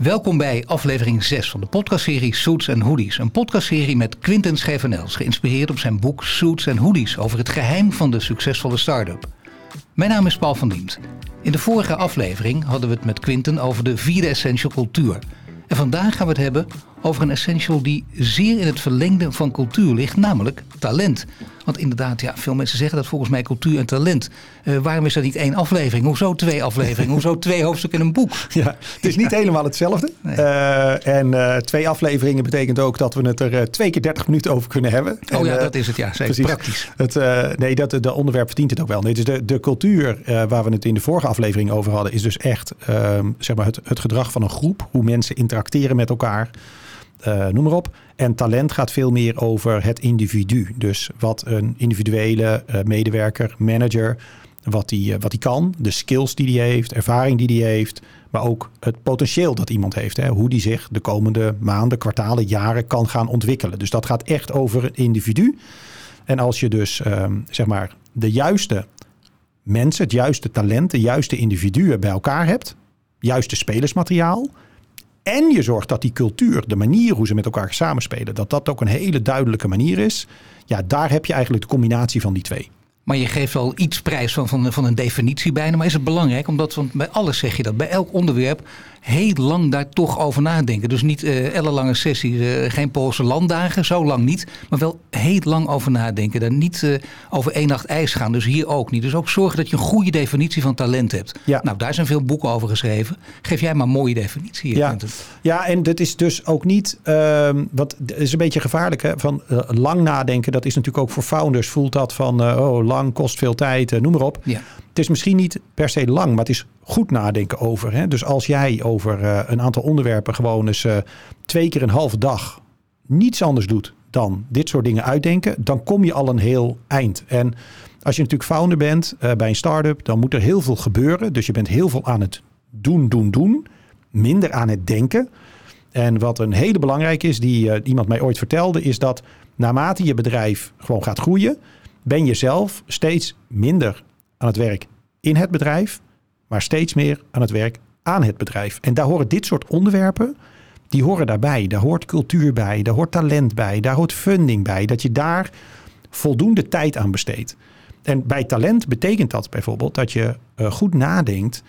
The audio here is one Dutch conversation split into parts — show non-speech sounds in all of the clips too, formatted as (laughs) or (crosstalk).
Welkom bij aflevering 6 van de podcastserie Suits and Hoodies. Een podcastserie met Quinten Schevenels, geïnspireerd op zijn boek Suits and Hoodies over het geheim van de succesvolle start-up. Mijn naam is Paul van Diemt. In de vorige aflevering hadden we het met Quinten over de vierde essential cultuur. En vandaag gaan we het hebben over een essential die zeer in het verlengde van cultuur ligt, namelijk talent. Want inderdaad, ja, veel mensen zeggen dat volgens mij cultuur en talent. Uh, waarom is dat niet één aflevering? Hoezo twee afleveringen? Hoezo (laughs) twee hoofdstukken in een boek? Ja, het is niet helemaal hetzelfde. Nee. Uh, en uh, twee afleveringen betekent ook dat we het er twee keer 30 minuten over kunnen hebben. Oh en, ja, dat is het. Ja, zeker precies. praktisch. Het, nee, dat, de onderwerp verdient het ook wel. Nee, dus de, de cultuur waar we het in de vorige aflevering over hadden, is dus echt ehm, zeg maar het, het gedrag van een groep. Hoe mensen interacteren met elkaar. Uh, noem maar op. En talent gaat veel meer over het individu. Dus wat een individuele uh, medewerker, manager, wat die, uh, wat die kan. De skills die die heeft, ervaring die die heeft. Maar ook het potentieel dat iemand heeft. Hè? Hoe die zich de komende maanden, kwartalen, jaren kan gaan ontwikkelen. Dus dat gaat echt over een individu. En als je dus um, zeg maar de juiste mensen, het juiste talent, de juiste individuen bij elkaar hebt. Juiste spelersmateriaal en je zorgt dat die cultuur, de manier hoe ze met elkaar samenspelen, dat dat ook een hele duidelijke manier is. Ja, daar heb je eigenlijk de combinatie van die twee. Maar je geeft wel iets prijs van, van, een definitie bijna. Maar is het belangrijk? Omdat want bij alles zeg je dat. Bij elk onderwerp heel lang daar toch over nadenken. Dus niet uh, ellenlange sessies, uh, geen Poolse landdagen, zo lang niet. Maar wel heel lang over nadenken. Daar niet uh, over één nacht ijs gaan. Dus hier ook niet. Dus ook zorgen dat je een goede definitie van talent hebt. Ja. Nou, daar zijn veel boeken over geschreven. Geef jij maar een mooie definitie. Ja. ja, en dat is dus ook niet... Uh, wat is een beetje gevaarlijk. Hè? Van lang nadenken, dat is natuurlijk ook voor founders. Voelt dat van, oh, lang kost veel tijd, noem maar op. Ja. Is misschien niet per se lang, maar het is goed nadenken over. Hè? Dus als jij over uh, een aantal onderwerpen gewoon eens uh, twee keer een halve dag niets anders doet dan dit soort dingen uitdenken, dan kom je al een heel eind. En als je natuurlijk founder bent uh, bij een start-up, dan moet er heel veel gebeuren. Dus je bent heel veel aan het doen, doen, doen. Minder aan het denken. En wat een hele belangrijke is, die iemand mij ooit vertelde, is dat naarmate je bedrijf gewoon gaat groeien, ben je zelf steeds minder aan het werk in het bedrijf, maar steeds meer aan het werk aan het bedrijf. En daar horen dit soort onderwerpen, die horen daarbij. Daar hoort cultuur bij, daar hoort talent bij, daar hoort funding bij. Dat je daar voldoende tijd aan besteedt. En bij talent betekent dat bijvoorbeeld dat je uh, goed nadenkt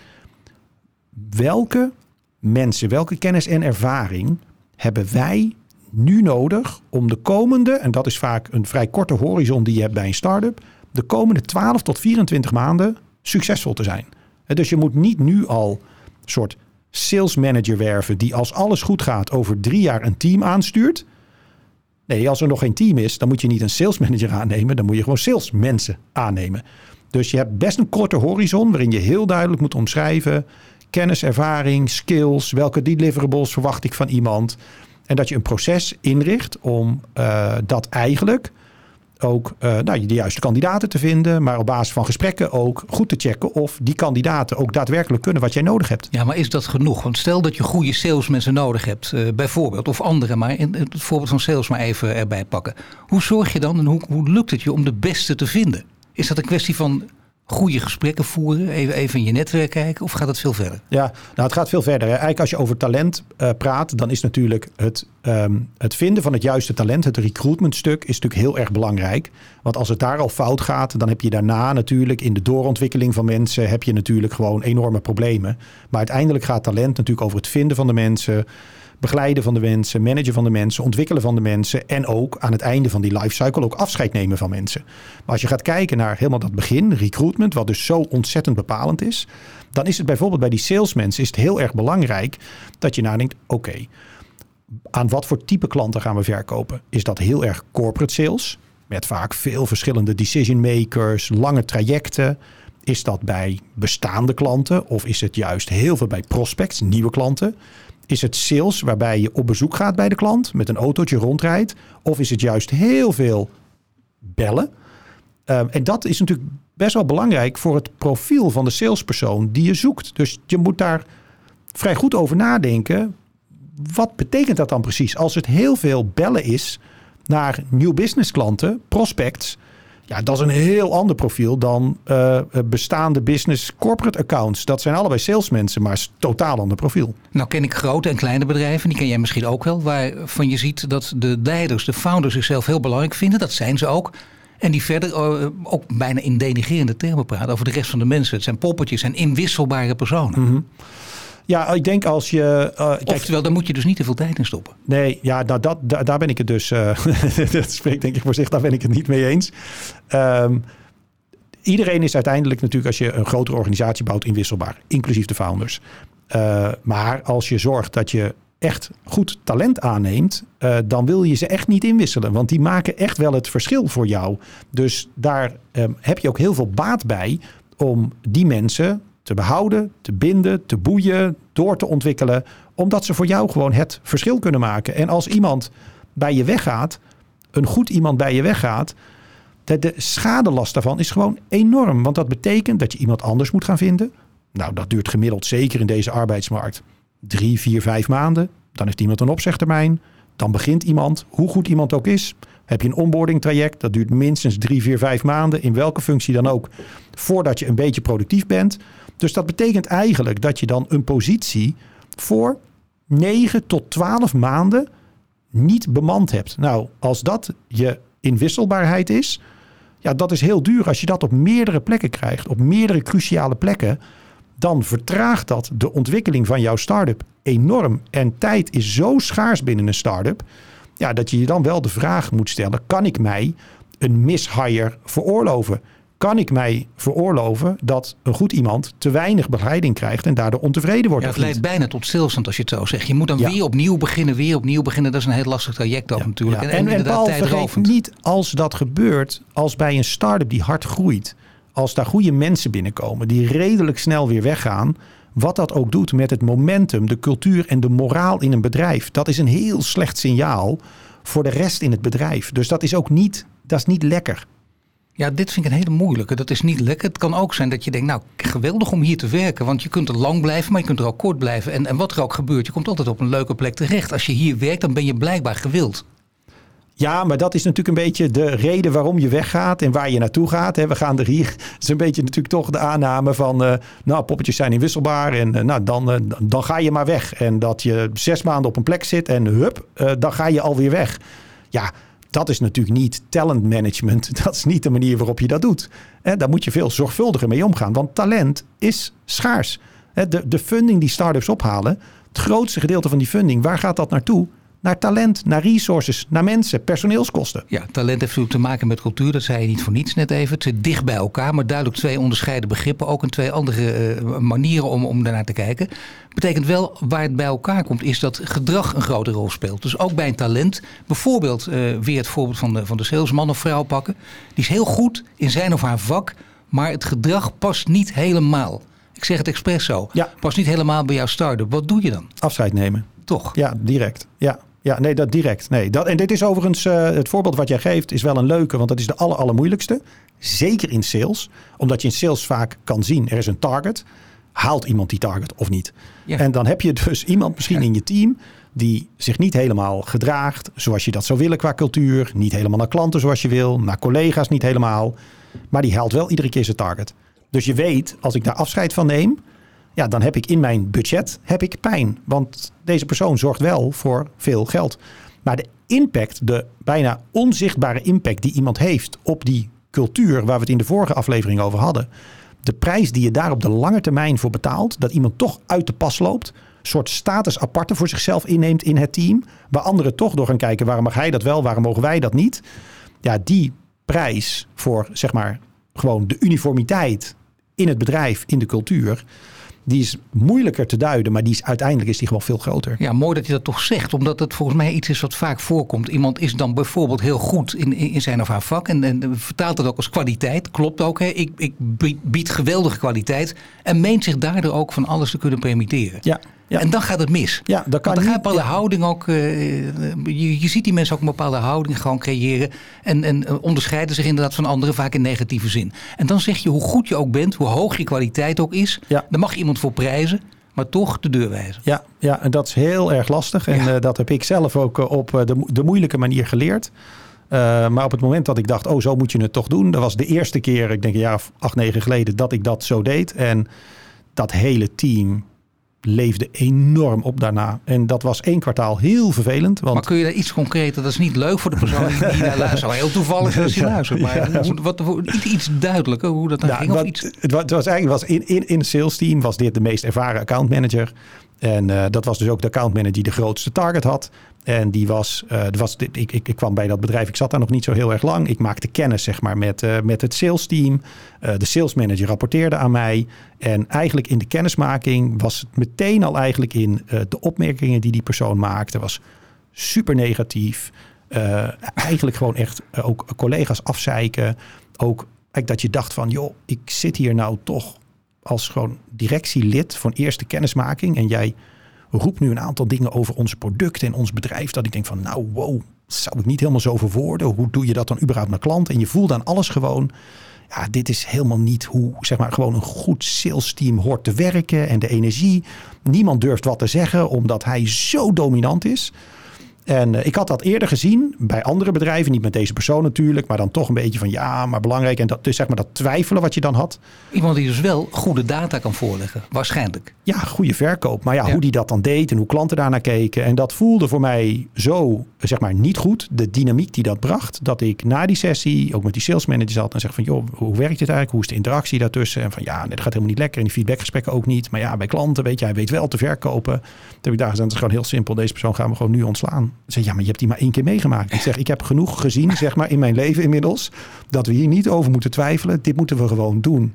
welke mensen, welke kennis en ervaring hebben wij nu nodig om de komende, en dat is vaak een vrij korte horizon die je hebt bij een start-up, de komende 12 tot 24 maanden succesvol te zijn. Dus je moet niet nu al soort sales manager werven die als alles goed gaat over drie jaar een team aanstuurt. Nee, als er nog geen team is, dan moet je niet een sales manager aannemen. Dan moet je gewoon salesmensen aannemen. Dus je hebt best een korte horizon waarin je heel duidelijk moet omschrijven kennis, ervaring, skills, welke deliverables verwacht ik van iemand. En dat je een proces inricht om uh, dat eigenlijk ook uh, nou, de juiste kandidaten te vinden, maar op basis van gesprekken ook goed te checken of die kandidaten ook daadwerkelijk kunnen wat jij nodig hebt. Ja, maar is dat genoeg? Want stel dat je goede salesmensen nodig hebt, uh, bijvoorbeeld, of andere, maar in het voorbeeld van sales maar even erbij pakken. Hoe zorg je dan en hoe, hoe lukt het je om de beste te vinden? Is dat een kwestie van goede gesprekken voeren, even, even in je netwerk kijken, of gaat het veel verder? Ja, nou het gaat veel verder. Eigenlijk als je over talent uh, praat, dan is natuurlijk het, um, het vinden van het juiste talent, het recruitment stuk, is natuurlijk heel erg belangrijk. Want als het daar al fout gaat, dan heb je daarna natuurlijk in de doorontwikkeling van mensen, heb je natuurlijk gewoon enorme problemen. Maar uiteindelijk gaat talent natuurlijk over het vinden van de mensen, begeleiden van de mensen, managen van de mensen, ontwikkelen van de mensen en ook aan het einde van die lifecycle ook afscheid nemen van mensen. Maar als je gaat kijken naar helemaal dat begin, recruitment, wat dus zo ontzettend bepalend is, dan is het bijvoorbeeld bij die salesmensen is het heel erg belangrijk dat je nadenkt, oké, aan wat voor type klanten gaan we verkopen? Is dat heel erg corporate sales, met vaak veel verschillende decision makers, lange trajecten? Is dat bij bestaande klanten of is het juist heel veel bij prospects, nieuwe klanten? Is het sales waarbij je op bezoek gaat bij de klant, met een autootje rondrijdt? Of is het juist heel veel bellen? Um, en dat is natuurlijk best wel belangrijk voor het profiel van de salespersoon die je zoekt. Dus je moet daar vrij goed over nadenken. Wat betekent dat dan precies? Als het heel veel bellen is naar nieuw business klanten, prospects, Ja, dat is een heel ander profiel dan uh, bestaande business corporate accounts. Dat zijn allebei salesmensen, maar is totaal ander profiel. Nou ken ik grote en kleine bedrijven, die ken jij misschien ook wel, waarvan je ziet dat de leiders, de founders zichzelf heel belangrijk vinden. Dat zijn ze ook. En die verder uh, ook bijna in denigerende termen praten over de rest van de mensen. Het zijn poppetjes en inwisselbare personen. Mm -hmm. Ja, ik denk als je. Uh, kijk, Oftewel, daar moet je dus niet te veel tijd in stoppen. Nee, ja, nou, dat, daar, daar ben ik het dus. Uh, (laughs) dat spreekt denk ik voor zich, daar ben ik het niet mee eens. Um, iedereen is uiteindelijk natuurlijk, als je een grotere organisatie bouwt, inwisselbaar, inclusief de founders. Uh, maar als je zorgt dat je echt goed talent aanneemt, uh, dan wil je ze echt niet inwisselen. Want die maken echt wel het verschil voor jou. Dus daar um, heb je ook heel veel baat bij om die mensen te behouden, te binden, te boeien, door te ontwikkelen. Omdat ze voor jou gewoon het verschil kunnen maken. En als iemand bij je weggaat, een goed iemand bij je weggaat, de, de schadelast daarvan is gewoon enorm. Want dat betekent dat je iemand anders moet gaan vinden. Nou, dat duurt gemiddeld zeker in deze arbeidsmarkt drie, vier, vijf maanden. Dan heeft iemand een opzegtermijn. Dan begint iemand, hoe goed iemand ook is. Heb je een onboarding traject, dat duurt minstens drie, vier, vijf maanden, in welke functie dan ook, voordat je een beetje productief bent. Dus dat betekent eigenlijk dat je dan een positie voor 9 tot 12 maanden niet bemand hebt. Nou, als dat je inwisselbaarheid is, ja, dat is heel duur. Als je dat op meerdere plekken krijgt, op meerdere cruciale plekken, dan vertraagt dat de ontwikkeling van jouw start-up enorm. En tijd is zo schaars binnen een start-up, ja, dat je je dan wel de vraag moet stellen: kan ik mij een mishire veroorloven? kan ik mij veroorloven dat een goed iemand te weinig begeleiding krijgt en daardoor ontevreden wordt. Ja, het leidt bijna tot stilstand als je het zo zegt. Je moet dan weer opnieuw beginnen, weer opnieuw beginnen. Dat is een heel lastig traject ook ja. natuurlijk. En, en, en, en Paul, vergeet niet als dat gebeurt, als bij een start-up die hard groeit, als daar goede mensen binnenkomen die redelijk snel weer weggaan, wat dat ook doet met het momentum, de cultuur en de moraal in een bedrijf, dat is een heel slecht signaal voor de rest in het bedrijf. Dus dat is ook niet, dat is niet lekker. Ja, dit vind ik een hele moeilijke. Dat is niet lekker. Het kan ook zijn dat je denkt, nou, geweldig om hier te werken. Want je kunt er lang blijven, maar je kunt er ook kort blijven. En, en wat er ook gebeurt, je komt altijd op een leuke plek terecht. Als je hier werkt, dan ben je blijkbaar gewild. Ja, maar dat is natuurlijk een beetje de reden waarom je weggaat en waar je naartoe gaat. We gaan er hier. (laughs) Is een beetje natuurlijk toch de aanname van. Uh, nou, poppetjes zijn inwisselbaar. En uh, nou, dan, uh, dan ga je maar weg. En dat je zes maanden op een plek zit en hup, dan ga je alweer weg. Ja, dat is natuurlijk niet talent management. (laughs) Dat is niet de manier waarop je dat doet. daar moet je veel zorgvuldiger mee omgaan. Want talent is schaars. de, de funding die startups ophalen, het grootste gedeelte van die funding, waar gaat dat naartoe? Naar talent, naar resources, naar mensen, personeelskosten. Ja, talent heeft natuurlijk te maken met cultuur. Dat zei je niet voor niets net even. Het zit dicht bij elkaar, maar duidelijk twee onderscheiden begrippen. Ook een twee andere uh, manieren om, om daarnaar te kijken. Betekent wel, waar het bij elkaar komt, is dat gedrag een grote rol speelt. Dus ook bij een talent, bijvoorbeeld uh, weer het voorbeeld van de, van de salesman of vrouw pakken. Die is heel goed in zijn of haar vak, maar het gedrag past niet helemaal. Ik zeg het expres zo. Ja. Past niet helemaal bij jouw start-up. Wat doe je dan? Afscheid nemen. Toch? Ja, direct. Ja. Ja, nee, dat direct. Nee, dat, en dit is overigens, uh, het voorbeeld wat jij geeft, is wel een leuke, want dat is de aller, allermoeilijkste. Zeker in sales, omdat je in sales vaak kan zien, er is een target. Haalt iemand die target of niet? Ja. En dan heb je dus (laughs) iemand misschien ja. in je team die zich niet helemaal gedraagt zoals je dat zou willen qua cultuur. Niet helemaal naar klanten zoals je wil, naar collega's niet helemaal. Maar die haalt wel iedere keer zijn target. Dus je weet, als ik daar afscheid van neem, ja, dan heb ik in mijn budget heb ik pijn. Want deze persoon zorgt wel voor veel geld. Maar de impact, de bijna onzichtbare impact die iemand heeft op die cultuur, waar we het in de vorige aflevering over hadden. De prijs die je daar op de lange termijn voor betaalt, dat iemand toch uit de pas loopt. Soort status aparte voor zichzelf inneemt in het team. Waar anderen toch door gaan kijken, waarom mag hij dat wel, waarom mogen wij dat niet? Ja, die prijs voor zeg maar gewoon de uniformiteit in het bedrijf, in de cultuur die is moeilijker te duiden, maar die is, uiteindelijk is die gewoon veel groter. Ja, mooi dat je dat toch zegt, omdat het volgens mij iets is wat vaak voorkomt. Iemand is dan bijvoorbeeld heel goed in, in zijn of haar vak en, en vertaalt het ook als kwaliteit. Klopt ook, hè? Ik, ik bied geweldige kwaliteit en meent zich daardoor ook van alles te kunnen permitteren. Ja. Ja. En dan gaat het mis. Ja, dan kan dan gaat een bepaalde houding ook. Uh, je, je ziet die mensen ook een bepaalde houding gewoon creëren. En, en onderscheiden zich inderdaad van anderen, vaak in negatieve zin. En dan zeg je hoe goed je ook bent, hoe hoog je kwaliteit ook is. Ja. Dan mag je iemand voor prijzen maar toch de deur wijzen. Ja, ja en dat is heel erg lastig. En ja. uh, dat heb ik zelf ook op de, de moeilijke manier geleerd. Uh, maar op het moment dat ik dacht, oh, zo moet je het toch doen. Dat was de eerste keer, ik denk een jaar of acht, negen geleden, dat ik dat zo deed. En dat hele team leefde enorm op daarna. En dat was één kwartaal heel vervelend. Want... Maar kun je daar iets concreter, dat is niet leuk voor de persoon die luistert. Heel toevallig als je (laughs) luistert. Maar ja. wat, wat, iets duidelijker hoe dat dan ja, ging? Of iets... Het, was, het was eigenlijk was in, in, in het sales team was dit de meest ervaren account manager. En uh, dat was dus ook de account manager die de grootste target had. En die was, uh, was ik, ik, ik, kwam bij dat bedrijf, ik zat daar nog niet zo heel erg lang. Ik maakte kennis zeg maar, met, uh, met het sales team. de sales manager rapporteerde aan mij. En eigenlijk in de kennismaking was het meteen al eigenlijk in de opmerkingen die die persoon maakte, was super negatief. eigenlijk gewoon echt ook collega's afzeiken. Ook dat je dacht van, joh, ik zit hier nou toch als gewoon directielid van eerste kennismaking en jij roept nu een aantal dingen over onze producten en ons bedrijf, dat ik denk van nou wow, zou ik niet helemaal zo verwoorden. Hoe doe je dat dan überhaupt naar klant? En je voelt aan alles gewoon, ja, dit is helemaal niet hoe zeg maar gewoon een goed sales team hoort te werken en de energie. Niemand durft wat te zeggen omdat hij zo dominant is. En uh, ik had dat eerder gezien bij andere bedrijven, niet met deze persoon natuurlijk, maar dan toch een beetje van ja, maar belangrijk. En dat, dus zeg maar dat twijfelen wat je dan had. Iemand die dus wel goede data kan voorleggen, waarschijnlijk. Ja, goede verkoop. Maar ja, hoe die dat dan deed en hoe klanten daarnaar keken. En dat voelde voor mij zo, zeg maar, niet goed. De dynamiek die dat bracht. Dat ik na die sessie ook met die sales manager zat en zeg van joh, hoe werkt dit eigenlijk? Hoe is de interactie daartussen? En van ja, dat gaat helemaal niet lekker. En die feedbackgesprekken ook niet. Maar ja, bij klanten weet je, hij weet wel te verkopen. Toen heb ik daar gezegd, het is gewoon heel simpel. Deze persoon gaan we gewoon nu ontslaan zeg, ja, maar je hebt die maar één keer meegemaakt. Ik zeg, ik heb genoeg gezien, zeg maar, in mijn leven inmiddels, dat we hier niet over moeten twijfelen. Dit moeten we gewoon doen.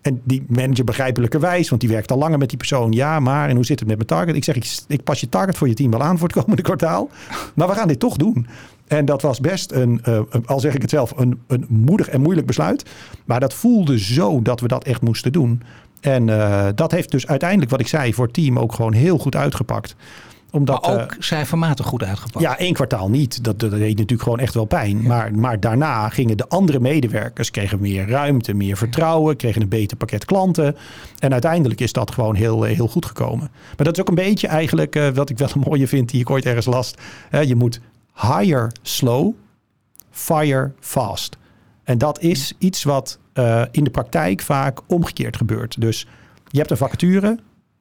En die manager begrijpelijkerwijs, want die werkt al langer met die persoon. Ja, maar en hoe zit het met mijn target? Ik zeg, ik, pas je target voor je team wel aan voor het komende kwartaal. Maar we gaan dit toch doen. En dat was best een, uh, al zeg ik het zelf, een, een moedig en moeilijk besluit. Maar dat voelde zo dat we dat echt moesten doen. En uh, dat heeft dus uiteindelijk, wat ik zei, voor het team ook gewoon heel goed uitgepakt omdat, maar ook uh, cijfermatig goed uitgepakt. Ja, één kwartaal niet. Dat, dat deed natuurlijk gewoon echt wel pijn. Maar, maar daarna gingen de andere medewerkers kregen meer ruimte, meer vertrouwen, kregen een beter pakket klanten. En uiteindelijk is dat gewoon heel, eh, heel goed gekomen. Maar dat is ook een beetje eigenlijk uh, wat ik wel een mooie vind, die ik ooit ergens last. Uh, je moet hire slow, fire fast. En dat is iets wat in de praktijk vaak omgekeerd gebeurt. Dus je hebt een vacature,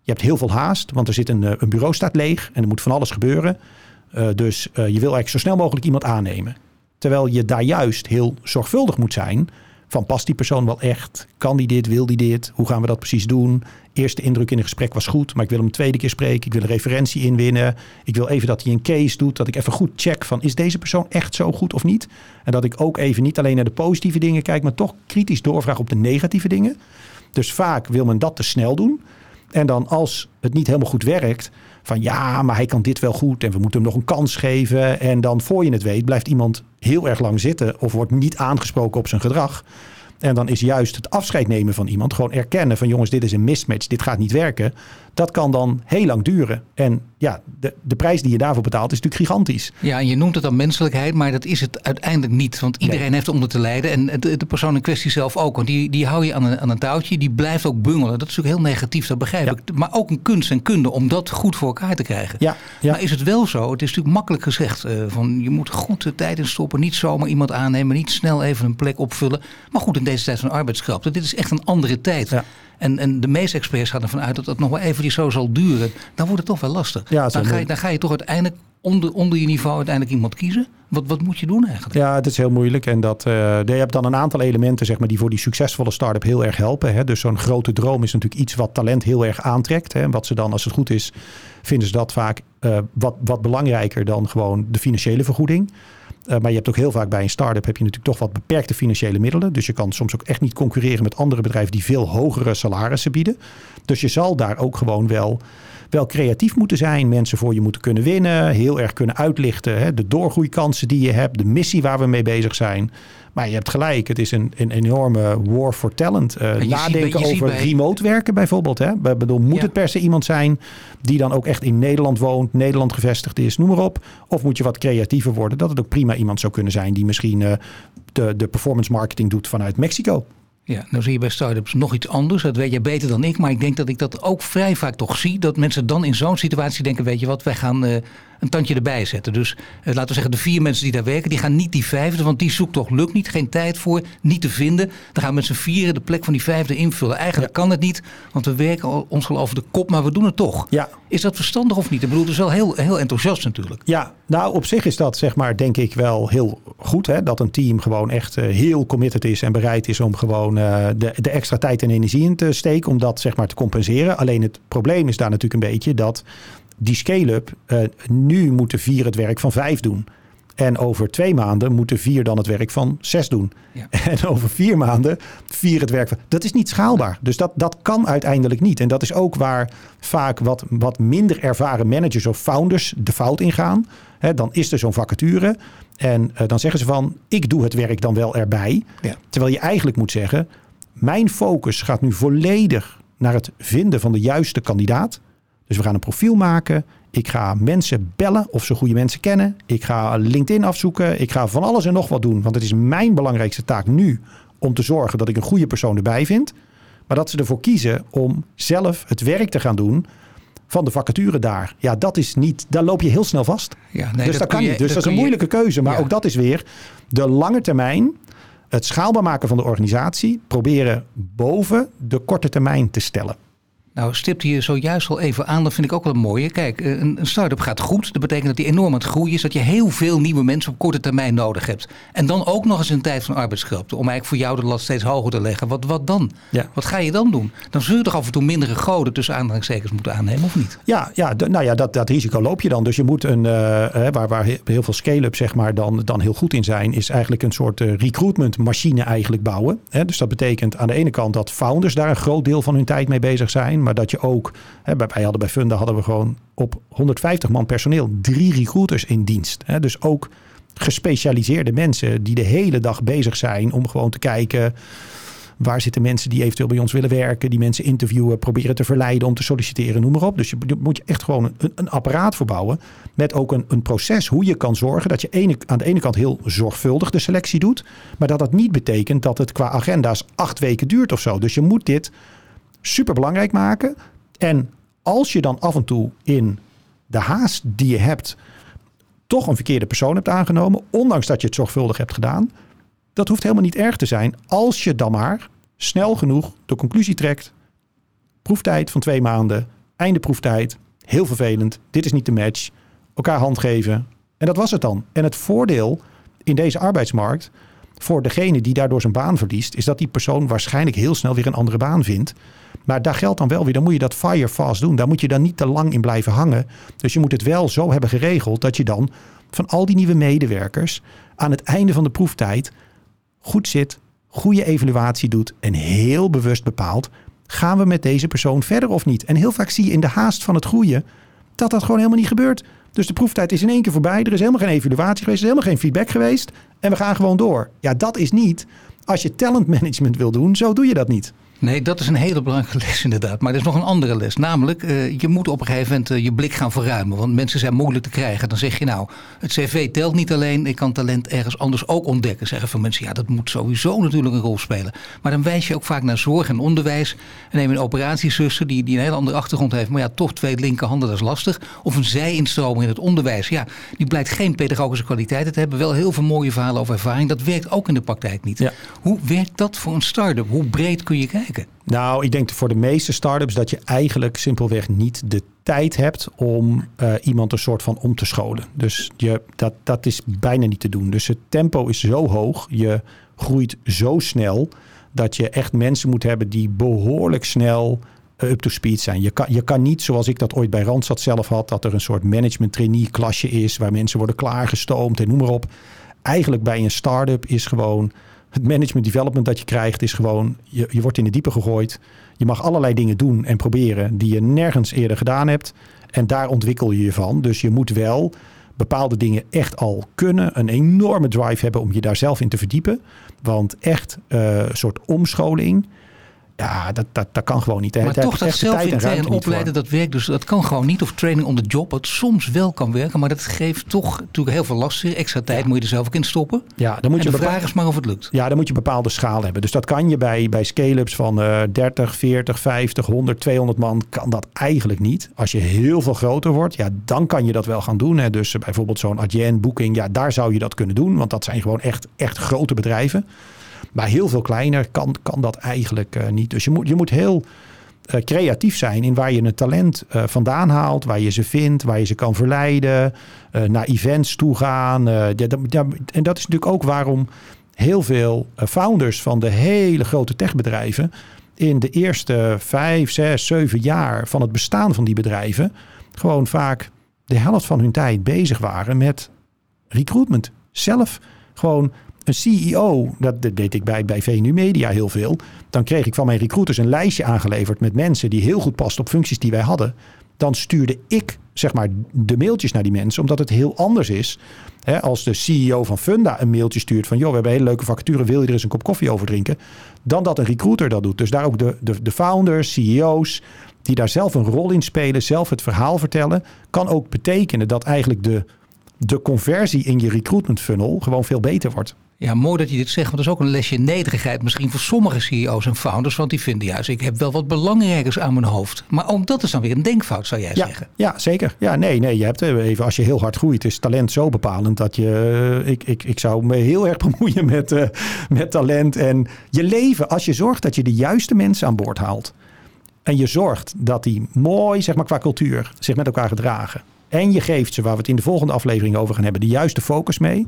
je hebt heel veel haast, want er zit een, eh, een bureau staat leeg en er moet van alles gebeuren. Uh, dus uh, je wil eigenlijk zo snel mogelijk iemand aannemen. Terwijl je daar juist heel zorgvuldig moet zijn. Van past die persoon wel echt? Kan die dit? Wil die dit? Hoe gaan we dat precies doen? Eerste indruk in een gesprek was goed, maar ik wil hem een tweede keer spreken. Ik wil een referentie inwinnen. Ik wil even dat hij een case doet. Dat ik even goed check van is deze persoon echt zo goed of niet? En dat ik ook even niet alleen naar de positieve dingen kijk, maar toch kritisch doorvraag op de negatieve dingen. Dus vaak wil men dat te snel doen. En dan als het niet helemaal goed werkt, van ja, maar hij kan dit wel goed en we moeten hem nog een kans geven. En dan voor je het weet, blijft iemand heel erg lang zitten of wordt niet aangesproken op zijn gedrag. En dan is juist het afscheid nemen van iemand, gewoon erkennen van jongens, dit is een mismatch, dit gaat niet werken. Dat kan dan heel lang duren. En ja, de, de prijs die je daarvoor betaalt is natuurlijk gigantisch. Ja, en je noemt het dan menselijkheid, maar dat is het uiteindelijk niet. Want iedereen heeft onder te lijden. En de, de, persoon in kwestie zelf ook. Want die, die hou je aan een, aan een touwtje, die blijft ook bungelen. Dat is natuurlijk heel negatief, dat begrijp ik. Maar ook een kunst en kunde om dat goed voor elkaar te krijgen. Ja, ja. Maar is het wel zo? Het is natuurlijk makkelijk gezegd. Uh, van je moet goed de tijd in stoppen. Niet zomaar iemand aannemen. Niet snel even een plek opvullen. Maar goed, in deze tijd van arbeidskrapte. Dit is echt een andere tijd. Ja. En, en de meeste experts gaan ervan uit dat het nog wel even zo zal duren. Dan wordt het toch wel lastig. Ja, dan, ga je, dan ga je toch uiteindelijk onder, onder je niveau uiteindelijk iemand kiezen. Wat, wat moet je doen eigenlijk? Ja, het is heel moeilijk. En dat, uh, je hebt dan een aantal elementen zeg maar, die voor die succesvolle start-up heel erg helpen. Hè. Dus zo'n grote droom is natuurlijk iets wat talent heel erg aantrekt. Hè. Wat ze dan, als het goed is, vinden ze dat vaak uh, wat, wat belangrijker dan gewoon de financiële vergoeding. Uh, maar je hebt ook heel vaak bij een start-up heb je natuurlijk toch wat beperkte financiële middelen. Dus je kan soms ook echt niet concurreren met andere bedrijven die veel hogere salarissen bieden. Dus je zal daar ook gewoon wel, wel creatief moeten zijn. Mensen voor je moeten kunnen winnen. Heel erg kunnen uitlichten. Hè, de doorgroeikansen die je hebt. De missie waar we mee bezig zijn. Maar je hebt gelijk, het is een, een enorme war for talent. Uh, nadenken over remote werken bijvoorbeeld. Hè? Ik bedoel, moet het per se iemand zijn die dan ook echt in Nederland woont, Nederland gevestigd is, noem maar op. Of moet je wat creatiever worden, dat het ook prima iemand zou kunnen zijn die misschien uh, de, de performance marketing doet vanuit Mexico. Ja, nou zie je bij startups nog iets anders. Dat weet jij beter dan ik. Maar ik denk dat ik dat ook vrij vaak toch zie. Dat mensen dan in zo'n situatie denken, weet je wat, wij gaan uh, een tandje erbij zetten. Dus uh, laten we zeggen, de vier mensen die daar werken, die gaan niet die vijfde. Want die zoektocht lukt niet, geen tijd voor, niet te vinden. Dan gaan we met z'n vieren de plek van die vijfde invullen. Eigenlijk kan het niet, want we werken ons al over de kop, maar we doen het toch. Ja. Is dat verstandig of niet? Ik bedoel, het is wel heel, heel enthousiast natuurlijk. Ja, nou op zich is dat zeg maar denk ik wel heel goed. Hè? Dat een team gewoon echt uh, heel committed is en bereid is om gewoon de, de extra tijd en energie in te steken om dat zeg maar te compenseren. Alleen het probleem is daar natuurlijk een beetje dat die scale-up uh, nu moeten vier het werk van vijf doen. En over twee maanden moeten vier dan het werk van zes doen. Ja. (laughs) En over vier maanden vier het werk van. Dat is niet schaalbaar. Dus dat, dat kan uiteindelijk niet. En dat is ook waar vaak wat, wat minder ervaren managers of founders de fout ingaan. He, dan is er zo'n vacature. En uh, dan zeggen ze van: ik doe het werk dan wel erbij. Ja. Terwijl je eigenlijk moet zeggen: mijn focus gaat nu volledig naar het vinden van de juiste kandidaat. Dus we gaan een profiel maken. Ik ga mensen bellen of ze goede mensen kennen. Ik ga LinkedIn afzoeken. Ik ga van alles en nog wat doen. Want het is mijn belangrijkste taak nu om te zorgen dat ik een goede persoon erbij vind. Maar dat ze ervoor kiezen om zelf het werk te gaan doen van de vacature daar. Ja, dat is niet. Daar loop je heel snel vast. Ja, nee, dus dat, kan je, niet. Dus dat, is een moeilijke keuze. Maar ook dat is weer de lange termijn het schaalbaar maken van de organisatie proberen boven de korte termijn te stellen. Nou, stipt hier zojuist al even aan, dat vind ik ook wel. Kijk, eh, een, een start-up gaat goed. Dat betekent dat die enorm aan het groeien is. Dat je heel veel nieuwe mensen op korte termijn nodig hebt. En dan ook nog eens een tijd van arbeidskracht. Om eigenlijk voor jou de last steeds hoger te leggen. Wat, wat dan? Ja. Wat ga je dan doen? Dan zul je toch af en toe mindere goden tussen aanhalingstekens moeten aannemen, of niet? Ja, ja nou ja, dat, dat risico loop je dan. Dus je moet een, uh, waar, waar heel veel scale-ups zeg maar dan, dan heel goed in zijn, is eigenlijk een soort uh, recruitment machine eigenlijk bouwen. Hè? Dus dat betekent aan de ene kant dat founders daar een groot deel van hun tijd mee bezig zijn maar dat je ook, hè, wij hadden bij Funda hadden we gewoon op 150 man personeel drie recruiters in dienst. Hè, dus ook gespecialiseerde mensen die de hele dag bezig zijn om gewoon te kijken waar zitten mensen die eventueel bij ons willen werken, die mensen interviewen, proberen te verleiden om te solliciteren, noem maar op. Dus je, moet je echt gewoon een, een apparaat voorbouwen met ook een, een proces hoe je kan zorgen dat je ene, aan de ene kant heel zorgvuldig de selectie doet, maar dat dat niet betekent dat het qua agenda's acht weken duurt of zo. Dus je moet dit super belangrijk maken. En als je dan af en toe in de haast die je hebt toch een verkeerde persoon hebt aangenomen, ondanks dat je het zorgvuldig hebt gedaan, dat hoeft helemaal niet erg te zijn als je dan maar snel genoeg de conclusie trekt. Proeftijd van twee maanden, einde proeftijd, heel vervelend, dit is niet de match, elkaar hand geven. En dat was het dan. En het voordeel in deze arbeidsmarkt voor degene die daardoor zijn baan verliest, is dat die persoon waarschijnlijk heel snel weer een andere baan vindt. Maar daar geldt dan wel weer, dan moet je dat fire fast doen. Daar moet je dan niet te lang in blijven hangen. Dus je moet het wel zo hebben geregeld dat je dan van al die nieuwe medewerkers aan het einde van de proeftijd goed zit, goede evaluatie doet en heel bewust bepaalt, gaan we met deze persoon verder of niet? En heel vaak zie je in de haast van het groeien dat dat gewoon helemaal niet gebeurt. Dus de proeftijd is in één keer voorbij. Er is helemaal geen evaluatie geweest. Er is helemaal geen feedback geweest. En we gaan gewoon door. Ja, dat is niet. Als je talentmanagement wil doen, zo doe je dat niet. Nee, dat is een hele belangrijke (laughs) les inderdaad. Maar er is nog een andere les. Namelijk, uh, je moet op een gegeven moment uh, je blik gaan verruimen. Want mensen zijn moeilijk te krijgen. Dan zeg je nou, het cv telt niet alleen. Ik kan talent ergens anders ook ontdekken. Zeggen van mensen, ja dat moet sowieso natuurlijk een rol spelen. Maar dan wijs je ook vaak naar zorg en onderwijs. En neem een operatiezuster die, die een hele andere achtergrond heeft. Maar ja, toch twee linkerhanden, dat is lastig. Of een zij-instromer in het onderwijs. Ja, die blijkt geen pedagogische kwaliteiten te hebben. Wel heel veel mooie verhalen over ervaring. Dat werkt ook in de praktijk niet. Ja. Hoe werkt dat voor een start-up? Hoe breed kun je kijken? Nou, ik denk voor de meeste startups dat je eigenlijk simpelweg niet de tijd hebt om uh, iemand een soort van om te scholen. Dus je, dat, dat is bijna niet te doen. Dus het tempo is zo hoog, je groeit zo snel, dat je echt mensen moet hebben die behoorlijk snel up to speed zijn. Je kan, je kan niet, zoals ik dat ooit bij Randstad zelf had, dat er een soort management trainee klasje is, waar mensen worden klaargestoomd en noem maar op. Eigenlijk bij een start-up is gewoon het management development dat je krijgt is gewoon, je, je wordt in de diepe gegooid. Je mag allerlei dingen doen en proberen die je nergens eerder gedaan hebt. En daar ontwikkel je je van. Dus je moet wel bepaalde dingen echt al kunnen. Een enorme drive hebben om je daar zelf in te verdiepen. Want echt uh, een soort omscholing Ja, dat, dat, dat kan gewoon niet. Maar Daar toch dat echt de tijd en zelf ruimte niet opleiden, dat werkt dus. Dat kan gewoon niet. Of training on the job, wat soms wel kan werken. Maar dat geeft toch natuurlijk heel veel last. Extra tijd moet je er zelf ook in stoppen. Ja, dan moet en je de vraag is maar of het lukt. Ja, dan moet je een bepaalde schaal hebben. Dus dat kan je bij, bij scale-ups van eh 30, 40, 50, 100, 200 man. Kan dat eigenlijk niet. Als je heel veel groter wordt, ja, dan kan je dat wel gaan doen. Hè. Dus bijvoorbeeld zo'n Adyen, Booking, ja, daar zou je dat kunnen doen. Want dat zijn gewoon echt, echt grote bedrijven. Maar heel veel kleiner kan, kan dat eigenlijk eh, niet. Dus je moet, je moet heel eh, creatief zijn in waar je een talent eh, vandaan haalt, waar je ze vindt, waar je ze kan verleiden, naar events toe gaan. en dat is natuurlijk ook waarom heel veel founders van de hele grote techbedrijven in de eerste vijf, zes, zeven jaar van het bestaan van die bedrijven gewoon vaak de helft van hun tijd bezig waren met recruitment. Zelf gewoon een CEO, dat, deed ik bij, VNU Media heel veel. Dan kreeg ik van mijn recruiters een lijstje aangeleverd met mensen die heel goed pasten op functies die wij hadden. Dan stuurde ik zeg maar de mailtjes naar die mensen, omdat het heel anders is. Als de CEO van Funda een mailtje stuurt van joh, we hebben een hele leuke vacature, wil je er eens een kop koffie over drinken? Dan dat een recruiter dat doet. Dus daar ook de, de, de founders, CEO's, die daar zelf een rol in spelen, zelf het verhaal vertellen, kan ook betekenen dat eigenlijk de, de conversie in je recruitment funnel gewoon veel beter wordt. Ja, mooi dat je dit zegt. Want dat is ook een lesje nederigheid misschien voor sommige CEO's en founders. Want die vinden juist, ik heb wel wat belangrijkers aan mijn hoofd. Maar ook dat is dan weer een denkfout, zou jij Ja, zeggen. ja, zeker. Ja, nee, nee, je hebt eh, even, als je heel hard groeit, is talent zo bepalend dat je, eh, ik, ik, ik zou me heel erg (laughs) bemoeien met, eh, met talent en je leven. Als je zorgt dat je de juiste mensen aan boord haalt en je zorgt dat die mooi, zeg maar qua cultuur, zich met elkaar gedragen. En je geeft ze, waar we het in de volgende aflevering over gaan hebben, de juiste focus mee.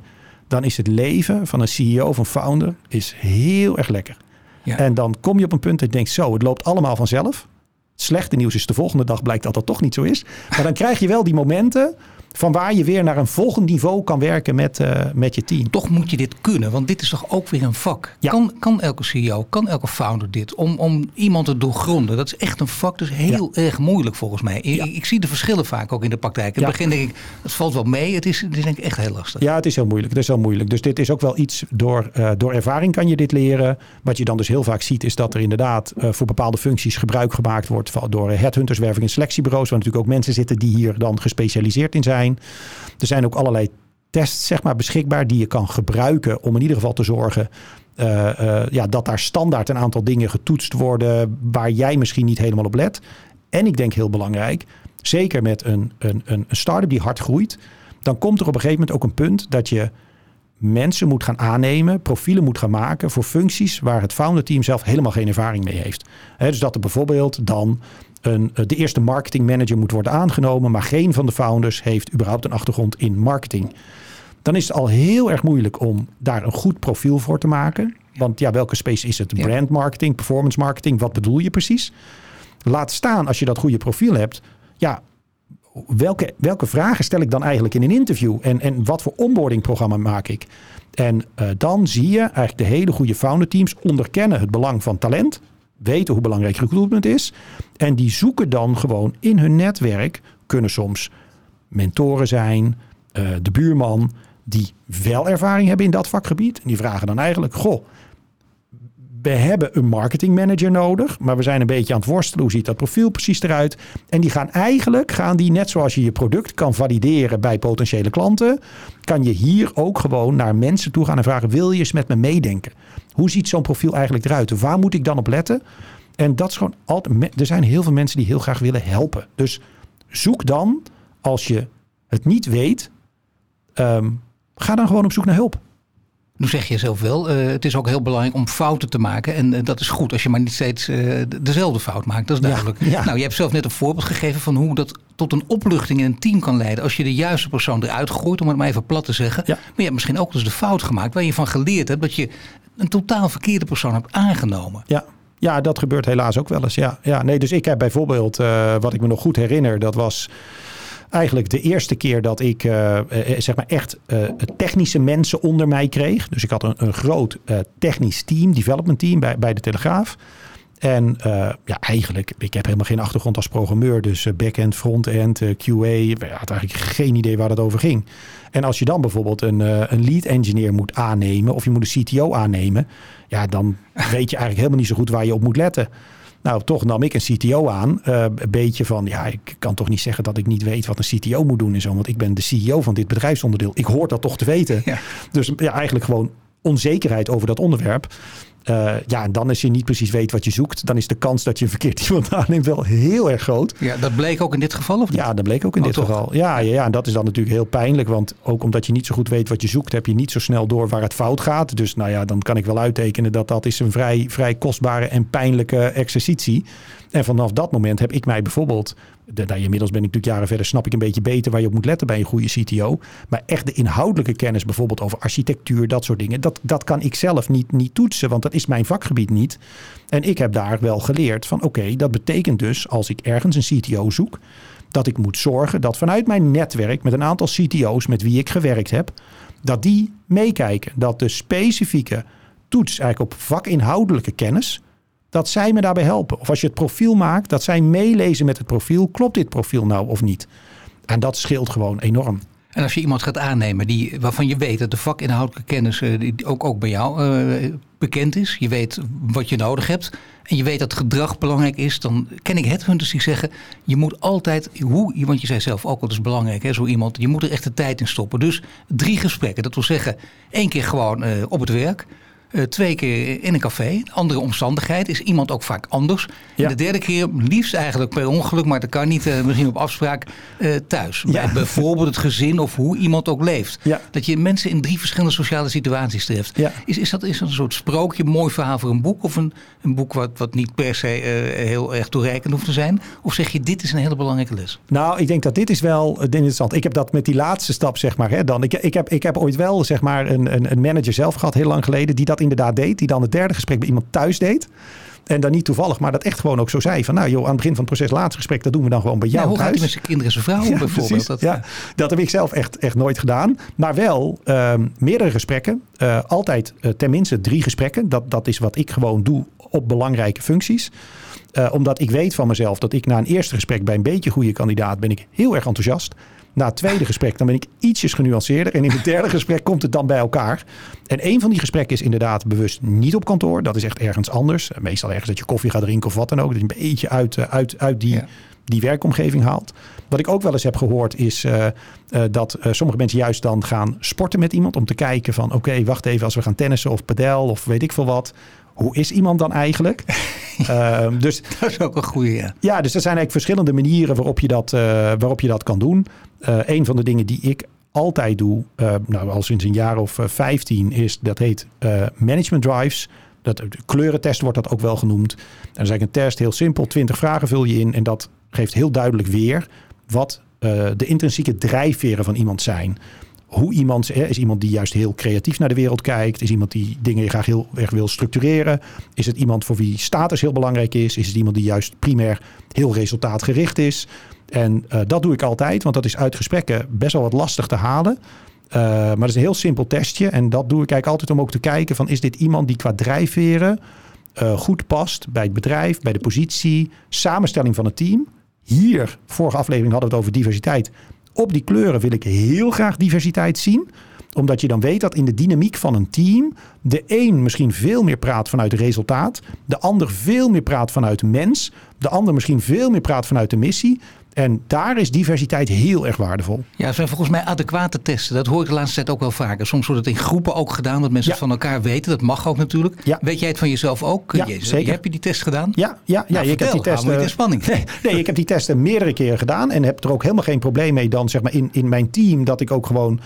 Dan is het leven van een CEO of een founder is heel erg lekker. Ja. En dan kom je op een punt dat je denkt, zo, het loopt allemaal vanzelf. Het slechte nieuws is de volgende dag blijkt dat dat toch niet zo is. Maar dan krijg je wel die momenten van waar je weer naar een volgend niveau kan werken met, eh, met je team. Toch moet je dit kunnen, want dit is toch ook weer een vak. Ja. Kan, kan elke CEO, kan elke founder dit? Om, om iemand te doorgronden. Dat is echt een vak, dus heel erg moeilijk volgens mij. Ik, Ja. ik zie de verschillen vaak ook in de praktijk. In het begin denk ik, het valt wel mee. Het is, het is denk ik echt heel lastig. Ja, het is heel moeilijk. Het is heel moeilijk. Dus dit is ook wel iets door, eh, door ervaring kan je dit leren. Wat je dan dus heel vaak ziet, is dat er inderdaad eh, voor bepaalde functies gebruik gemaakt wordt van, door headhunters, werving en selectiebureaus. Waar natuurlijk ook mensen zitten die hier dan gespecialiseerd in zijn. Er zijn ook allerlei tests zeg maar, beschikbaar die je kan gebruiken om in ieder geval te zorgen eh, eh, ja, dat daar standaard een aantal dingen getoetst worden waar jij misschien niet helemaal op let. En ik denk heel belangrijk, zeker met een, een, een start-up die hard groeit, dan komt er op een gegeven moment ook een punt dat je mensen moet gaan aannemen, profielen moet gaan maken voor functies waar het founder team zelf helemaal geen ervaring mee heeft. Dus dat er bijvoorbeeld dan een, eh, de eerste marketing manager moet worden aangenomen, maar geen van de founders heeft überhaupt een achtergrond in marketing. Dan is het al heel erg moeilijk om daar een goed profiel voor te maken. Want ja, welke space is het? Brand marketing, performance marketing, wat bedoel je precies? Laat staan als je dat goede profiel hebt. Ja, welke, welke vragen stel ik dan eigenlijk in een interview? En, en wat voor onboardingprogramma maak ik? En eh, dan zie je eigenlijk de hele goede founder teams onderkennen het belang van talent. Weten hoe belangrijk recruitment is. En die zoeken dan gewoon in hun netwerk. Kunnen soms mentoren zijn, eh, de buurman. Die wel ervaring hebben in dat vakgebied. En die vragen dan eigenlijk: Goh, we hebben een marketingmanager nodig, maar we zijn een beetje aan het worstelen. Hoe ziet dat profiel precies eruit? En die gaan eigenlijk, gaan die net zoals je je product kan valideren bij potentiële klanten, kan je hier ook gewoon naar mensen toe gaan en vragen: wil je eens met me meedenken? Hoe ziet zo'n profiel eigenlijk eruit? Waar moet ik dan op letten? En dat is gewoon altijd. Er zijn heel veel mensen die heel graag willen helpen. Dus zoek dan, als je het niet weet, ehm, ga dan gewoon op zoek naar hulp. Nu zeg je zelf wel, eh, het is ook heel belangrijk om fouten te maken. En eh, dat is goed als je maar niet steeds eh, de- dezelfde fout maakt. Dat is duidelijk. ja. Nou, je hebt zelf net een voorbeeld gegeven van hoe dat tot een opluchting in een team kan leiden. Als je de juiste persoon eruit gooit, om het maar even plat te zeggen. Ja. Maar je hebt misschien ook dus de fout gemaakt waar je van geleerd hebt dat je een totaal verkeerde persoon hebt aangenomen. Ja. Ja, dat gebeurt helaas ook wel eens. Ja, ja nee, dus ik heb bijvoorbeeld, wat ik me nog goed herinner, dat was eigenlijk de eerste keer dat ik eh, eh, zeg maar echt eh, technische mensen onder mij kreeg. Dus ik had een, een groot eh, technisch team, development team bij, bij de Telegraaf. En ja, eigenlijk, ik heb helemaal geen achtergrond als programmeur. Dus backend, frontend, QA. Ik had eigenlijk geen idee waar het over ging. En als je dan bijvoorbeeld een, een lead engineer moet aannemen... of je moet een CTO aannemen... ja, dan weet je eigenlijk helemaal niet zo goed waar je op moet letten. Nou, toch nam ik een CTO aan. een beetje van, ja, ik kan toch niet zeggen dat ik niet weet wat een CTO moet doen en zo. Want ik ben de CEO van dit bedrijfsonderdeel. Ik hoor dat toch te weten. Ja. Dus ja, eigenlijk gewoon onzekerheid over dat onderwerp. Uh, ja, en dan als je niet precies weet wat je zoekt, dan is de kans dat je een verkeerd (laughs) iemand aanneemt wel heel erg groot. Ja, dat bleek ook in dit geval of niet? Ja, dat bleek ook in oh, dit geval. Ja, ja, ja, en dat is dan natuurlijk heel pijnlijk, want ook omdat je niet zo goed weet wat je zoekt, heb je niet zo snel door waar het fout gaat. Dus nou ja, dan kan ik wel uittekenen dat dat is een vrij, vrij kostbare en pijnlijke exercitie. En vanaf dat moment heb ik mij bijvoorbeeld de, nou, inmiddels ben ik natuurlijk jaren verder, snap ik een beetje beter waar je op moet letten bij een goede CTO. Maar echt de inhoudelijke kennis, bijvoorbeeld over architectuur, dat soort dingen, dat, dat kan ik zelf niet, niet toetsen, want dat is mijn vakgebied niet. En ik heb daar wel geleerd van oké, dat betekent dus als ik ergens een CTO zoek, dat ik moet zorgen dat vanuit mijn netwerk met een aantal CTO's met wie ik gewerkt heb, dat die meekijken. Dat de specifieke toets eigenlijk op vakinhoudelijke kennis dat zij me daarbij helpen. Of als je het profiel maakt, dat zij meelezen met het profiel. Klopt dit profiel nou of niet? En dat scheelt gewoon enorm. En als je iemand gaat aannemen die, waarvan je weet dat de vakinhoudelijke kennis uh, die ook, ook bij jou uh, bekend is. Je weet wat je nodig hebt. En je weet dat gedrag belangrijk is. Dan ken ik headhunters die zeggen. Je moet altijd. Hoe, want je zei zelf ook, dat is belangrijk. Hè, zo iemand. Je moet er echt de tijd in stoppen. Dus drie gesprekken. Dat wil zeggen. één keer gewoon uh, op het werk. Uh, twee keer in een café. Andere omstandigheid is iemand ook vaak anders. Ja. En de derde keer, liefst eigenlijk per ongeluk, maar dat kan niet, uh, misschien op afspraak, uh, thuis. Ja. Bij bijvoorbeeld het gezin of hoe iemand ook leeft. Ja. Dat je mensen in drie verschillende sociale situaties treft. Is, is, dat, is dat een soort sprookje, mooi verhaal voor een boek? Of een, een boek wat, wat niet per se heel erg toereikend hoeft te zijn? Of zeg je, dit is een hele belangrijke les? Nou, ik denk dat dit is wel interessant. Ik heb dat met die laatste stap, zeg maar. Hè, dan. Ik, ik, heb, ik heb ooit wel, zeg maar, een, een, een manager zelf gehad, heel lang geleden, die dat inderdaad deed. Die dan het derde gesprek bij iemand thuis deed. En dan niet toevallig, maar dat echt gewoon ook zo zei. Van nou joh, aan het begin van het proces laatste gesprek, dat doen we dan gewoon bij jou hoe thuis. gaat hij met zijn kinderen en zijn vrouw ja, bijvoorbeeld? Dat, ja, dat heb ik zelf echt, echt nooit gedaan. Maar wel uh, meerdere gesprekken. Uh, altijd uh, tenminste drie gesprekken. Dat, dat is wat ik gewoon doe op belangrijke functies. Uh, omdat ik weet van mezelf dat ik na een eerste gesprek bij een beetje goede kandidaat ben ik heel erg enthousiast. Na het tweede gesprek dan ben ik ietsjes genuanceerder. En in het derde gesprek komt het dan bij elkaar. En een van die gesprekken is inderdaad bewust niet op kantoor. Dat is echt ergens anders. Meestal ergens dat je koffie gaat drinken of wat dan ook. Dat je een beetje uit, eh, uit, uit die, die werkomgeving haalt. Wat ik ook wel eens heb gehoord is uh, uh, dat uh, sommige mensen juist dan gaan sporten met iemand. Om te kijken van oké, okay, wacht even als we gaan tennissen of padel of weet ik veel wat hoe is iemand dan eigenlijk? uh, (laughs) dus, dat is ook een goede. Ja. ja, dus er zijn eigenlijk verschillende manieren waarop je dat, waarop je dat kan doen. Een van de dingen die ik altijd doe, eh, nou al sinds een jaar of vijftien, is dat heet management drives. Dat, de kleurentest wordt dat ook wel genoemd. En dat is eigenlijk een test, heel simpel. 20 vragen vul je in en dat geeft heel duidelijk weer wat de intrinsieke drijfveren van iemand zijn hoe iemand hè, is iemand die juist heel creatief naar de wereld kijkt? Is iemand die dingen graag heel erg wil structureren? Is het iemand voor wie status heel belangrijk is? Is het iemand die juist primair heel resultaatgericht is? En uh, dat doe ik altijd, want dat is uit gesprekken best wel wat lastig te halen. Maar het is een heel simpel testje. En dat doe ik eigenlijk altijd om ook te kijken van is dit iemand die qua drijfveren goed past bij het bedrijf, bij de positie, samenstelling van het team. Hier, vorige aflevering hadden we het over diversiteit. Op die kleuren wil ik heel graag diversiteit zien omdat je dan weet dat in de dynamiek van een team de een misschien veel meer praat vanuit het resultaat, de ander veel meer praat vanuit de mens, de ander misschien veel meer praat vanuit de missie. En daar is diversiteit heel erg waardevol. Ja, het zijn volgens mij adequate testen. Dat hoor ik de laatste tijd ook wel vaker. Soms wordt het in groepen ook gedaan, dat mensen van elkaar weten. Dat mag ook natuurlijk. Ja. Weet jij het van jezelf ook? Ja, je, zeker. Heb je die test gedaan? Ja, ja, ja nou, ik heb die testen. in spanning. (laughs) Nee, nee, ik heb die testen meerdere keren gedaan en heb er ook helemaal geen probleem mee dan zeg maar in, in mijn team dat ik ook gewoon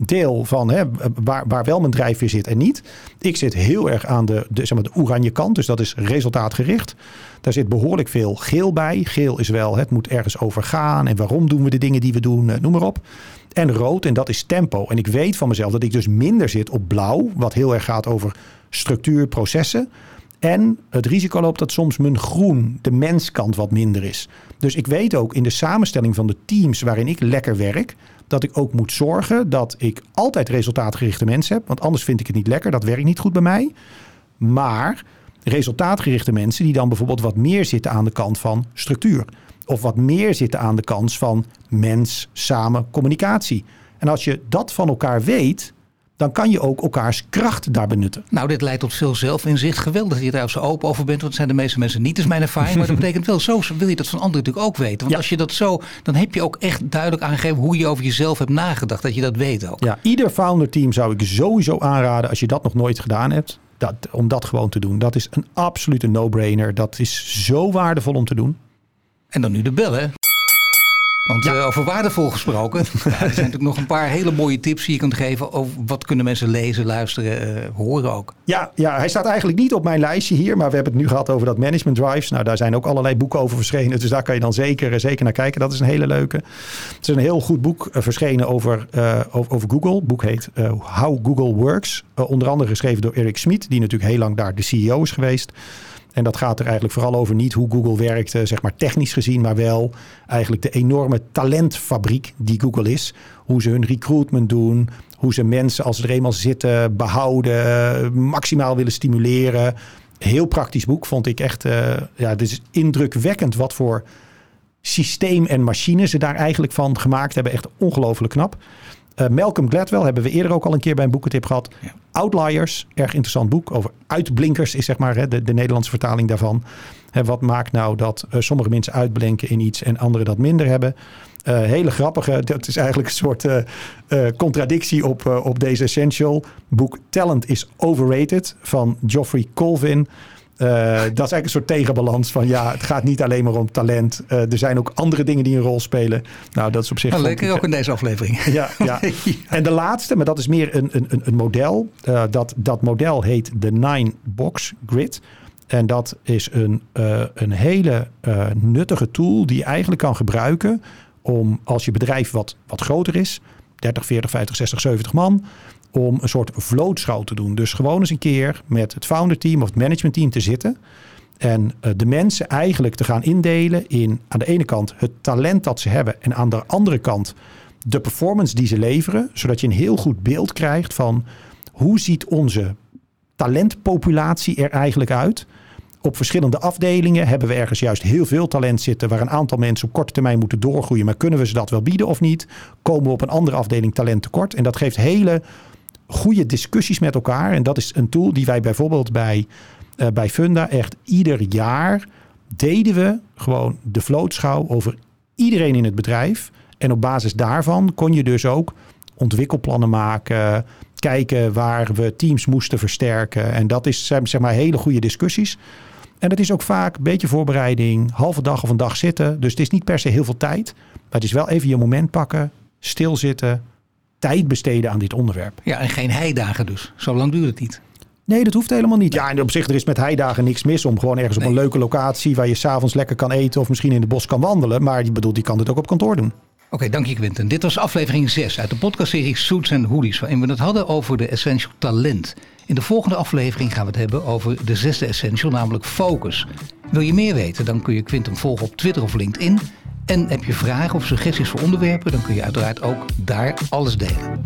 deel van hè, waar, waar wel mijn drijfveer zit en niet. Ik zit heel erg aan de, de, zeg maar, de oranje kant, dus dat is resultaatgericht. Daar zit behoorlijk veel geel bij. Geel is wel, het moet ergens over gaan en waarom doen we de dingen die we doen, eh, noem maar op. En rood, en dat is tempo. En ik weet van mezelf dat ik dus minder zit op blauw, wat heel erg gaat over structuur, processen. En het risico loopt dat soms mijn groen, de menskant, wat minder is. Dus ik weet ook in de samenstelling van de teams waarin ik lekker werk, dat ik ook moet zorgen dat ik altijd resultaatgerichte mensen heb. Want anders vind ik het niet lekker. Dat werkt niet goed bij mij. Maar resultaatgerichte mensen die dan bijvoorbeeld wat meer zitten aan de kant van structuur. Of wat meer zitten aan de kant van mens, samen, communicatie. En als je dat van elkaar weet, dan kan je ook elkaars kracht daar benutten. Nou, dit leidt tot veel zelfinzicht. Geweldig dat je daar zo open over bent. Want dat zijn de meeste mensen niet, is mijn ervaring. Maar dat (laughs) betekent wel, zo wil je dat van anderen natuurlijk ook weten. Want als je dat zo, dan heb je ook echt duidelijk aangegeven hoe je over jezelf hebt nagedacht. Dat je dat weet ook. Ja, ieder founder team zou ik sowieso aanraden, als je dat nog nooit gedaan hebt, dat, om dat gewoon te doen. Dat is een absolute no-brainer. Dat is zo waardevol om te doen. En dan nu de bel, hè? Want ja. uh, over waardevol gesproken, (laughs) ja, er zijn natuurlijk nog een paar hele mooie tips die je kunt geven. Over wat kunnen mensen lezen, luisteren, uh, horen ook. Ja, ja, hij staat eigenlijk niet op mijn lijstje hier, maar we hebben het nu gehad over dat management drives. Nou, daar zijn ook allerlei boeken over verschenen, dus daar kan je dan zeker, zeker naar kijken. Dat is een hele leuke. Het is een heel goed boek verschenen over, over, over, Google. Het boek heet How Google Works. onder andere geschreven door Eric Schmid, die natuurlijk heel lang daar de CEO is geweest. En dat gaat er eigenlijk vooral over niet hoe Google werkte, zeg maar technisch gezien, maar wel eigenlijk de enorme talentfabriek die Google is. Hoe ze hun recruitment doen, hoe ze mensen als ze er eenmaal zitten behouden, maximaal willen stimuleren. Heel praktisch boek vond ik echt. Uh, ja, het is indrukwekkend wat voor systeem en machine ze daar eigenlijk van gemaakt hebben. Echt ongelooflijk knap. Uh, Malcolm Gladwell hebben we eerder ook al een keer bij een boekentip gehad. Ja. Outliers, erg interessant boek over uitblinkers is zeg maar hè, de, de Nederlandse vertaling daarvan. Hè, wat maakt nou dat uh, sommige mensen uitblinken in iets en anderen dat minder hebben? Uh, hele grappige, dat is eigenlijk een soort contradictie op, op deze essential. Boek Talent is Overrated van Geoffrey Colvin. Uh, dat is eigenlijk een soort tegenbalans van ja, het gaat niet alleen maar om talent. Uh, er zijn ook andere dingen die een rol spelen. Nou, dat is op zich. Nou, lekker ook in deze aflevering. (laughs) Ja, (laughs) ja. En de laatste, maar dat is meer een, een, een model. Uh, dat, dat model heet de Nine Box Grid. En dat is een, een hele nuttige tool die je eigenlijk kan gebruiken om als je bedrijf wat, wat groter is, 30, 40, 50, 60, 70 man, om een soort vlootschouw te doen. Dus gewoon eens een keer met het founder team of het management team te zitten. En uh, de mensen eigenlijk te gaan indelen in aan de ene kant het talent dat ze hebben. En aan de andere kant de performance die ze leveren. Zodat je een heel goed beeld krijgt van hoe ziet onze talentpopulatie er eigenlijk uit. Op verschillende afdelingen hebben we ergens juist heel veel talent zitten, waar een aantal mensen op korte termijn moeten doorgroeien. Maar kunnen we ze dat wel bieden of niet? Komen we op een andere afdeling talent tekort? En dat geeft hele goede discussies met elkaar. En dat is een tool die wij bijvoorbeeld bij, uh, bij Funda echt ieder jaar deden we gewoon de vlootschouw over iedereen in het bedrijf. En op basis daarvan kon je dus ook ontwikkelplannen maken, kijken waar we teams moesten versterken. En dat is zeg maar hele goede discussies. En dat is ook vaak een beetje voorbereiding, halve dag of een dag zitten. Dus het is niet per se heel veel tijd. Maar het is wel even je moment pakken, stilzitten, tijd besteden aan dit onderwerp. Ja, en geen heidagen dus. Zo lang duurt het niet. Nee, dat hoeft helemaal niet. Ja, en op zich er is met heidagen niks mis om gewoon ergens nee. op een leuke locatie waar je s'avonds lekker kan eten of misschien in het bos kan wandelen. Maar je bedoelt, die kan het ook op kantoor doen. Oké, okay, dank je Quinten. Dit was aflevering 6 uit de podcastserie Suits and Hoodies, waarin we het hadden over de essential talent. In de volgende aflevering gaan we het hebben over de zesde essential, namelijk focus. Wil je meer weten, dan kun je Quinten volgen op Twitter of LinkedIn. En heb je vragen of suggesties voor onderwerpen, dan kun je uiteraard ook daar alles delen.